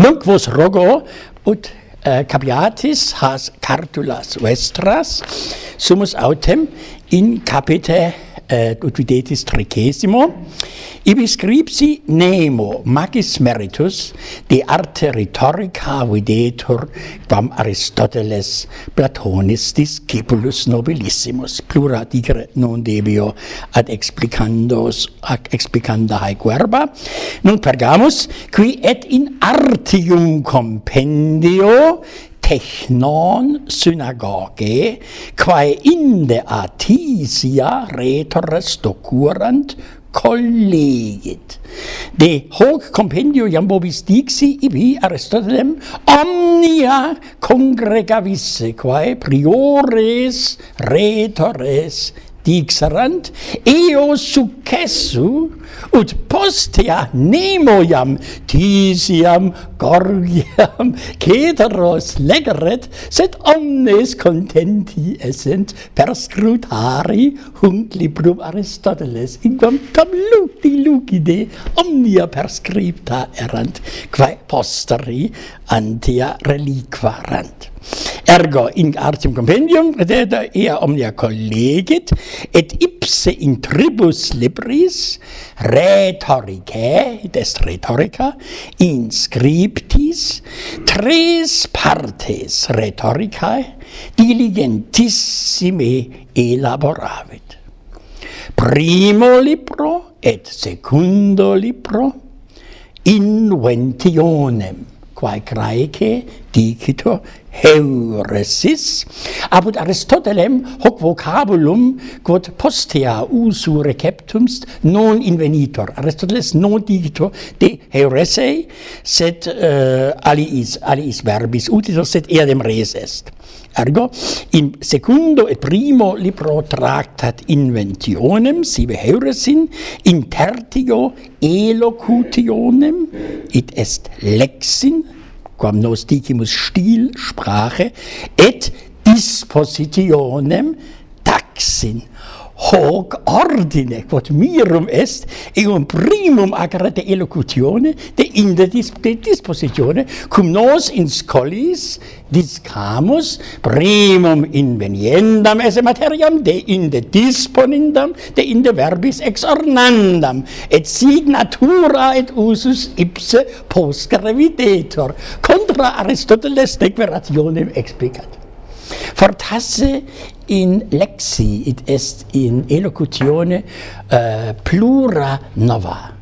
Nunc vos rogo ut uh, capiatis has cartulas vestras sumus autem in capite Eh, et duodecis tricesimo, ibi scripsi nemo magis meritus de arte rhetorica videtur quam Aristoteles Platonis discipulus nobilissimus. Plura digere non debio ad explicandos ac explicanda haec verba non pergamus qui et in artium compendio technon synagoge, quae inde atisia retores docurant collegit. De hoc compendio iam vobis dixi ibi Aristotelem omnia congregavisse, quae priores retores dixerant, eo successu, ut postea nemo iam, tisiam, gorgiam, ceteros legeret, sed omnes contenti essent per scrutari hunc librum Aristoteles, in quam tam lucti lucide omnia perscripta erant, quae posteri antia reliquarant ergo in artium compendium et ea omnia collegit et ipse in tribus libris rhetoricae des rhetorica inscriptis tres partes rhetoricae diligentissime elaboravit. Primo libro et secundo libro inventionem quae Graece dicitur heuresis. Apud Aristotelem hoc vocabulum quod postea usu receptumst non invenitor. Aristoteles non dicitur de heurese sed eh, uh, aliis aliis verbis utitur sed eadem res est. Ergo, in secundo et primo libro tractat inventionem sive heuresin, in tertio elocutionem it est lexin quam nos dicimus stil sprache et dispositionem taxin hoc ordine, quod mirum est, eum primum agrate elocutione de inde dis, de dispositione, cum nos in scolis discamus, primum inveniendam esse materiam, de inde disponendam, de inde verbis exornandam, et signatura et usus ipse postgrevidetur, contra Aristoteles declarationem explicat. Fortasse in lexi, it est in elocutione uh, plura nova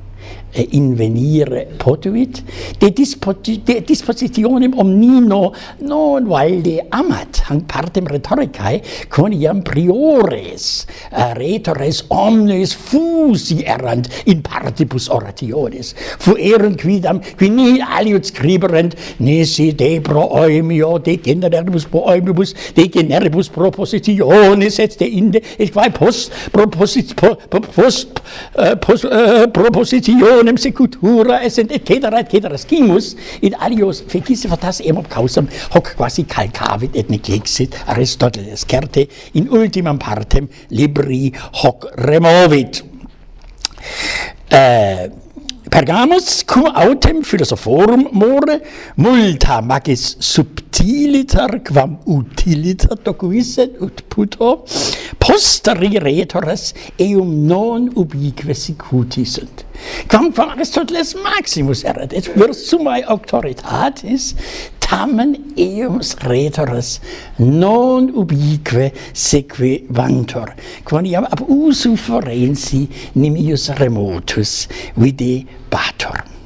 e invenire potuit, de, dispoti de dispositionem omnino non valde amat, hanc partem rhetoricae, quoniam priores uh, retores omnes fusi errant in partibus orationis fuerunt quidam, qui nihil aliud scriberent, nisi de pro oemio de generibus pro oemibus de generibus propositionis et de inde, et quae post proposit, po, post, uh, post uh, personem secutura essent et cetera et cetera scimus id alios fecisse fatas emum causam hoc quasi calcavit et neglexit Aristoteles certe in ultimam partem libri hoc removit. Äh, Pergamus cum autem philosophorum more multa magis sub utilitar quam utilita docuisset ut puto posteri retores eum non ubique sicuti sunt quamquam Aristoteles maximus erat et virsumae auctoritatis tamen eums retores non ubique seque vantor quoniam ab usu forensi nimius remotus vide bator